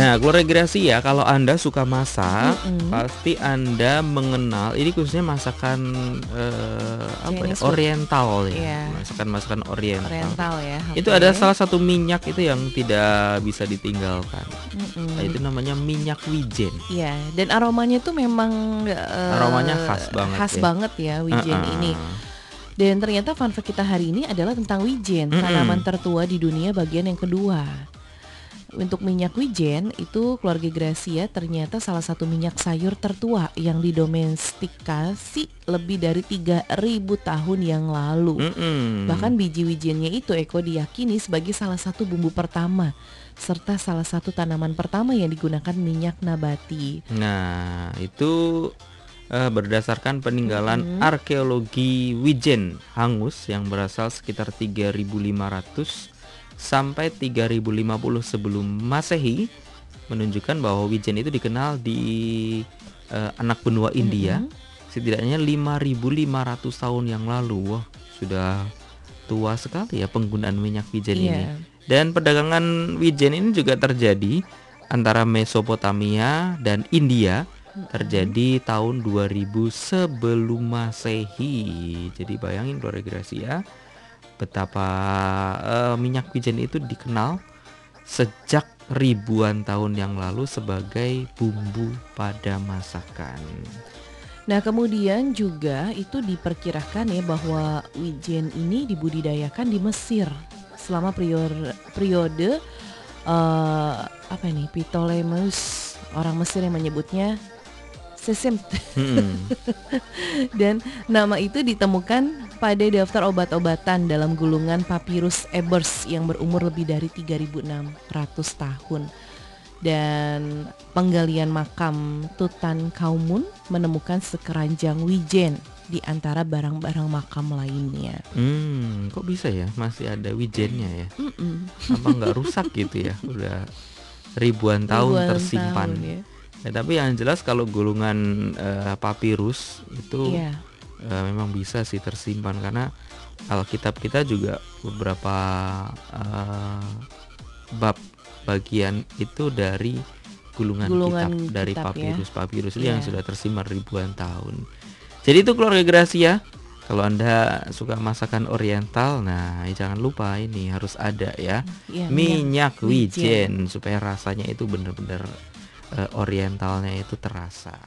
Nah, keluarga Gracia, kalau Anda suka masak, Mm-mm. pasti Anda mengenal ini khususnya masakan eh, apa ya? Food. Oriental ya. Iya. Masakan-masakan Oriental. Oriental ya. Itu oke. ada salah satu minyak itu yang tidak bisa ditinggalkan. Mm-mm. Nah, itu namanya minyak wijen. Iya, dan aromanya tuh memang eh, Aromanya khas banget Khas ya. banget ya wijen Uh-uh. ini. Dan ternyata fun fact kita hari ini adalah tentang wijen, Mm-mm. tanaman tertua di dunia bagian yang kedua. Untuk minyak wijen itu keluarga Gracia ternyata salah satu minyak sayur tertua yang didomestikasi lebih dari 3000 tahun yang lalu. Mm-mm. Bahkan biji wijennya itu Eko diyakini sebagai salah satu bumbu pertama serta salah satu tanaman pertama yang digunakan minyak nabati. Nah, itu eh, berdasarkan peninggalan Mm-mm. arkeologi Wijen Hangus yang berasal sekitar 3500 sampai 3050 sebelum Masehi menunjukkan bahwa Wijen itu dikenal di eh, anak benua India setidaknya 5500 tahun yang lalu. Wah, sudah tua sekali ya penggunaan minyak wijen ini. Iya. Dan perdagangan wijen ini juga terjadi antara Mesopotamia dan India terjadi tahun 2000 sebelum Masehi. Jadi bayangin keluarga Gracia betapa eh, minyak wijen itu dikenal sejak ribuan tahun yang lalu sebagai bumbu pada masakan. Nah kemudian juga itu diperkirakan ya bahwa wijen ini dibudidayakan di Mesir selama periode periode eh, apa ini Ptolemeus orang Mesir yang menyebutnya sesim Hmm. dan nama itu ditemukan pada daftar obat-obatan dalam gulungan Papyrus Ebers yang berumur lebih dari 3.600 tahun. Dan penggalian makam Tutankhamun menemukan sekeranjang wijen di antara barang-barang makam lainnya. Hmm, kok bisa ya masih ada wijennya ya? Mm-mm. Apa nggak rusak gitu ya? Udah ribuan tahun Ribuan tersimpan. tahun ya. Ya, tapi yang jelas kalau gulungan eh, papirus itu Iya. Eh, memang bisa sih tersimpan karena Alkitab kita juga beberapa eh, bab bagian itu dari gulungan, Gulungan kitab dari kitab ya. papirus papirus itu yang Iya. sudah tersimpan ribuan tahun. Jadi itu keluarga Gracia. Kalau anda suka masakan Oriental, nah jangan lupa ini harus ada ya Iya, minyak wijen. wijen supaya rasanya itu benar-benar eh, Orientalnya itu terasa.